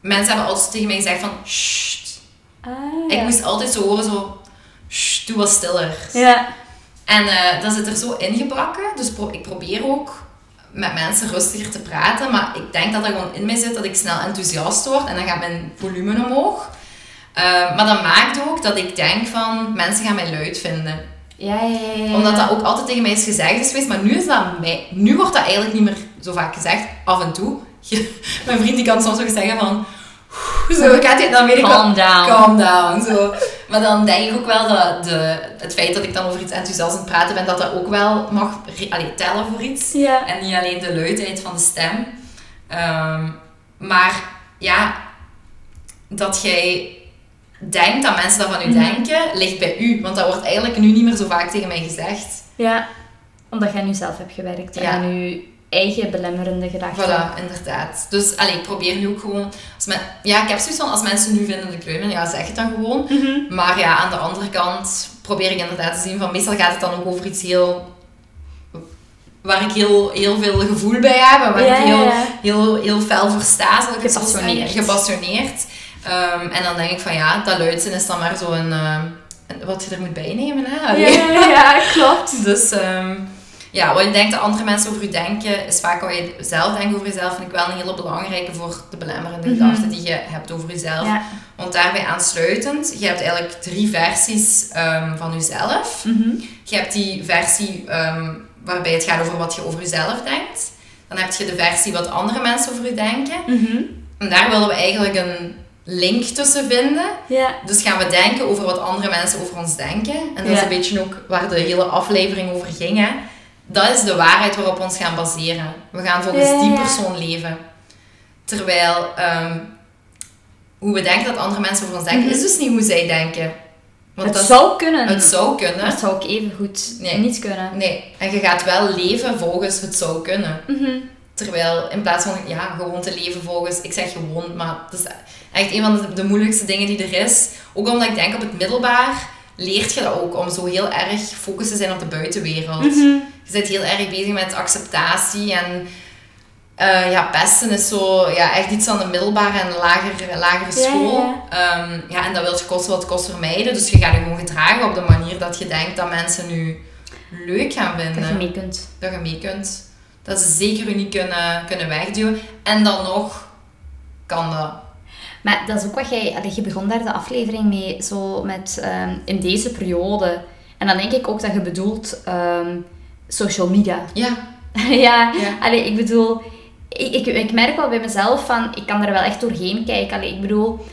mensen hebben altijd tegen mij gezegd van... Sst. Ah, Ik moest altijd zo horen zo... Sst, doe wat stiller. Ja. En eh, dat zit er zo ingebakken. Dus pro- ik probeer ook met mensen rustiger te praten. Maar ik denk dat dat gewoon in mij zit dat ik snel enthousiast word. En dan gaat mijn volume omhoog. Eh, maar dat maakt ook dat ik denk van... Mensen gaan mij luid vinden. Ja, ja, ja, ja. Omdat dat ook altijd tegen mij is gezegd is geweest. Maar nu, is dat mij, nu wordt dat eigenlijk niet meer zo vaak gezegd. Af en toe. mijn vriend die kan soms ook zeggen van... Zo gaat hij, dan. Calm down. Calm down. Zo. Maar dan denk ik ook wel dat de, het feit dat ik dan over iets enthousiast aan het praten ben, dat dat ook wel mag allee, tellen voor iets. Ja. En niet alleen de luidheid van de stem. Ehm, maar ja, dat jij denkt dat mensen dat van u Mhm. denken, ligt bij u. Want dat wordt eigenlijk nu niet meer zo vaak tegen mij gezegd. Ja. Omdat jij nu zelf hebt gewerkt. Ja. En je eigen belemmerende gedachten. Voilà, inderdaad. Dus allee, ik probeer nu ook gewoon... Als men, ja, ik heb zoiets van, als mensen nu vinden dat ik ben, ja, zeg het dan gewoon. Mhm. Maar ja, aan de andere kant probeer ik inderdaad te zien van... Meestal gaat het dan ook over iets heel... Waar ik heel, heel veel gevoel bij heb. En waar Ja, ik heel, ja. heel, heel fel voor sta, zal ik het zo Gepassioneerd. Ehm, en dan denk ik van ja, dat luidsen is dan maar zo'n... eh, een- wat je er moet bijnemen, hè. Ja, ja, ja, klopt. Dus ehm, ja, wat je denkt dat andere mensen over je denken, is vaak wat je zelf denkt over jezelf. Vind ik wel een hele belangrijke voor de belemmerende Mhm. gedachten die je hebt over jezelf. Ja. Want daarbij aansluitend, je hebt eigenlijk drie versies ehm, van jezelf. Mhm. Je hebt die versie ehm, waarbij het gaat over wat je over jezelf denkt. Dan heb je de versie wat andere mensen over je denken. Mhm. En daar willen we eigenlijk een link tussen vinden. Ja. Dus gaan we denken over wat andere mensen over ons denken. En dat is een beetje ook waar de hele aflevering over ging. Hè. Dat is de waarheid waarop we ons gaan baseren. We gaan volgens Ja, die persoon leven. Terwijl ehm, hoe we denken dat andere mensen over ons denken, Mhm. is dus niet hoe zij denken. Want Het dat, zou kunnen. het zou Maar kunnen. het zou ook even goed Nee. niet kunnen. Nee, en je gaat wel leven volgens het zou kunnen. Mhm. Terwijl in plaats van ja, gewoon te leven volgens, ik zeg gewoon, maar het is echt een van de, de moeilijkste dingen die er is. Ook omdat ik denk op het middelbaar leert je dat ook om zo heel erg gefocust te zijn op de buitenwereld. Mhm. Je bent heel erg bezig met acceptatie en eh, ja, pesten is zo ja, echt iets aan de middelbare en lagere, lagere school. ja, Ehm, ja, en dat wil je kosten wat kost vermijden. Dus je gaat je gewoon gedragen op de manier dat je denkt dat mensen nu leuk gaan vinden Dat je mee kunt. dat je mee kunt. Dat ze zeker niet kunnen, kunnen wegduwen. En dan nog kan dat. Maar dat is ook wat jij... allee, je begon daar de aflevering mee, zo met ehm, in deze periode. En dan denk ik ook dat je bedoelt ehm, social media. Ja, ja, Ja. Allee, ik bedoel... Ik, ik, ik merk wel bij mezelf van... Ik kan er wel echt doorheen kijken. Allee, ik bedoel...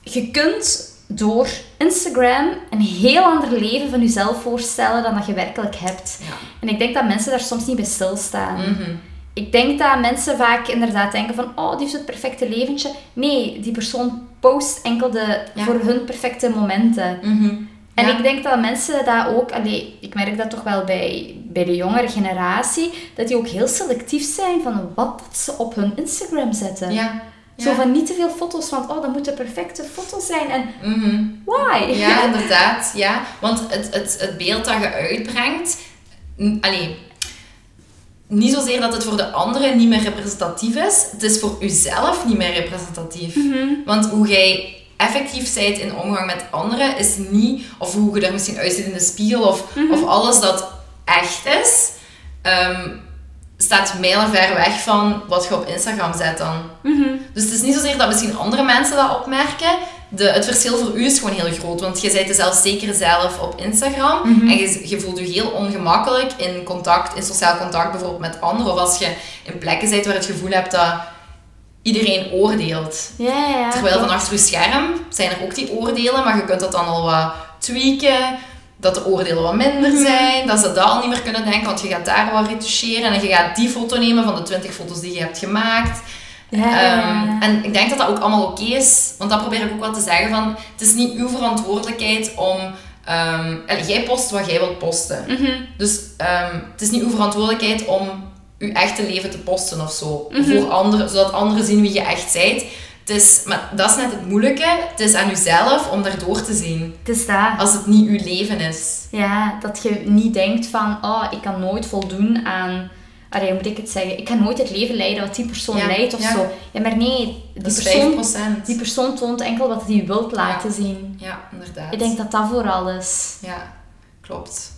Je kunt door Instagram een heel ander leven van jezelf voorstellen dan dat je werkelijk hebt. Ja. En ik denk dat mensen daar soms niet bij stilstaan. Mhm. Ik denk dat mensen vaak inderdaad denken van, oh, die heeft het perfecte leventje. Nee, die persoon post enkel de, Ja. voor hun perfecte momenten. Mhm. En Ja. ik denk dat mensen dat ook, allee, ik merk dat toch wel bij, bij de jongere generatie, dat die ook heel selectief zijn van wat ze op hun Instagram zetten. Ja. Zo van niet te veel foto's, want oh, dat moeten perfecte foto's zijn. En Mhm. why? Ja, inderdaad. Ja. Want het, het, het beeld dat je uitbrengt... n- Allee, niet zozeer dat het voor de anderen niet meer representatief is. Het is voor uzelf niet meer representatief. Want hoe jij effectief bent in omgang met anderen is niet... Of hoe je er misschien uitziet in de spiegel. Of, of alles dat echt is... ehm, staat mijlenver weg van wat je op Instagram zet dan. Dus het is niet zozeer dat misschien andere mensen dat opmerken. De, het verschil voor u is gewoon heel groot. Want je bent zelfzeker zelf op Instagram. En je, je voelt je heel ongemakkelijk in contact, in sociaal contact bijvoorbeeld met anderen. Of als je in plekken bent waar het gevoel hebt dat iedereen oordeelt. Ja, ja, ja. Terwijl van achter je scherm zijn er ook die oordelen, maar je kunt dat dan al wat tweaken. Dat de oordelen wat minder Mhm. zijn, dat ze dat al niet meer kunnen denken, want je gaat daar wat retoucheren en je gaat die foto nemen van de 20 foto's die je hebt gemaakt. Ja. Ehm, en ik denk dat dat ook allemaal oké is, want dat probeer ik ook wel te zeggen van, het is niet uw verantwoordelijkheid om, ehm, jij post wat jij wilt posten. Mhm. Dus ehm, het is niet uw verantwoordelijkheid om uw echte leven te posten of zo. Mhm. Voor anderen, zodat anderen zien wie je echt bent. Het is, maar dat is net het moeilijke. Het is aan uzelf om daardoor te zien. Het is dat. Als het niet uw leven is. Ja, dat je niet denkt van, oh, ik kan nooit voldoen aan... Allee, hoe moet ik het zeggen? Ik kan nooit het leven leiden wat die persoon Ja, leidt of ja. zo. Ja, maar nee, die persoon, 5%. die persoon toont enkel wat hij wilt laten zien. Ja, inderdaad. Ik denk dat dat vooral is. Ja, klopt.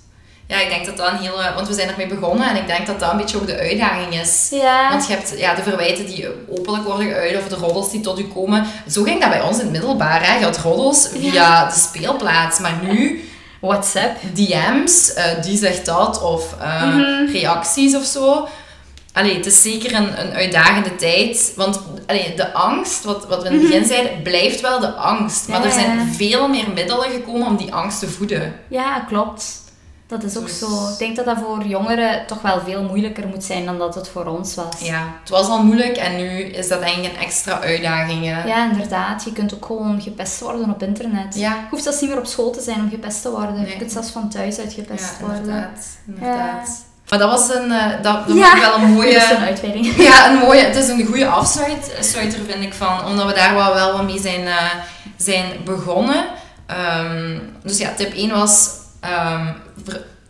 Ja, ik denk dat dat een hele... Want we zijn ermee begonnen en ik denk dat dat een beetje ook de uitdaging is. Ja. Want je hebt ja, de verwijten die openlijk worden geuit of de roddels die tot u komen. Zo ging dat bij ons in het middelbaar. Hè. Je had roddels via de speelplaats. Maar nu, WhatsApp. DM's, eh, die zegt dat, of eh, Mhm. reacties of zo. Allee, het is zeker een, een uitdagende tijd. Want allee, de angst, wat, wat we in het begin zeiden, blijft wel de angst. Maar Mhm. Ja, er zijn veel meer middelen gekomen om die angst te voeden. Ja, klopt. Dat is ook Dus- zo. Ik denk dat dat voor jongeren toch wel veel moeilijker moet zijn dan dat het voor ons was. Ja, het was al moeilijk en nu is dat eigenlijk een extra uitdaging. hè. Ja, inderdaad. Je kunt ook gewoon gepest worden op internet. Ja. Je hoeft zelfs niet meer op school te zijn om gepest te worden. Nee. Je kunt zelfs van thuis uit gepest Ja, worden. inderdaad. inderdaad. Maar dat was een, eh, dat, dat Ja. wel een Dat is een mooie... uitweiding. Ja, een mooie, het is een goede afsluiter, vind ik, van, omdat we daar wel, wel wat mee zijn, eh, zijn begonnen. Ehm, dus ja, tip 1 was ehm,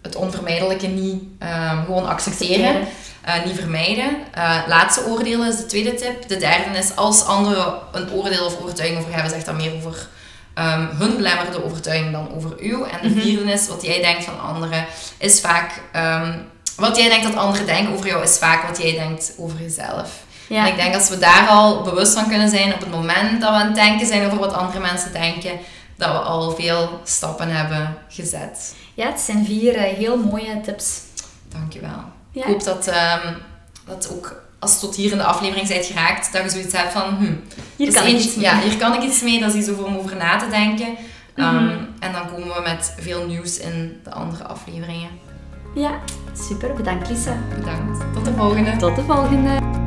het onvermijdelijke niet ehm, gewoon accepteren. Eh, niet vermijden. Eh, laatste oordelen is de tweede tip. De derde is als anderen een oordeel of overtuiging over hebben, zegt dat meer over ehm, hun belemmerde overtuiging dan over uw. En Mhm. de vierde is wat jij denkt van anderen, is vaak ehm, wat jij denkt dat anderen denken over jou, is vaak wat jij denkt over jezelf. Ja. En ik denk als we daar al bewust van kunnen zijn op het moment dat we aan het denken zijn over wat andere mensen denken, dat we al veel stappen hebben gezet. ja, het zijn vier eh, heel mooie tips. Dankjewel. Ja. Ik hoop dat, ehm, dat ook als je tot hier in de aflevering bent geraakt, dat je zoiets hebt van, hm, Hier kan ik iets mee. Ja, hier kan ik iets mee. Dat is iets over om over na te denken. Ehm, Mhm. En dan komen we met veel nieuws in de andere afleveringen. Ja, super. Bedankt Lisa. Bedankt. Tot de volgende. Tot de volgende.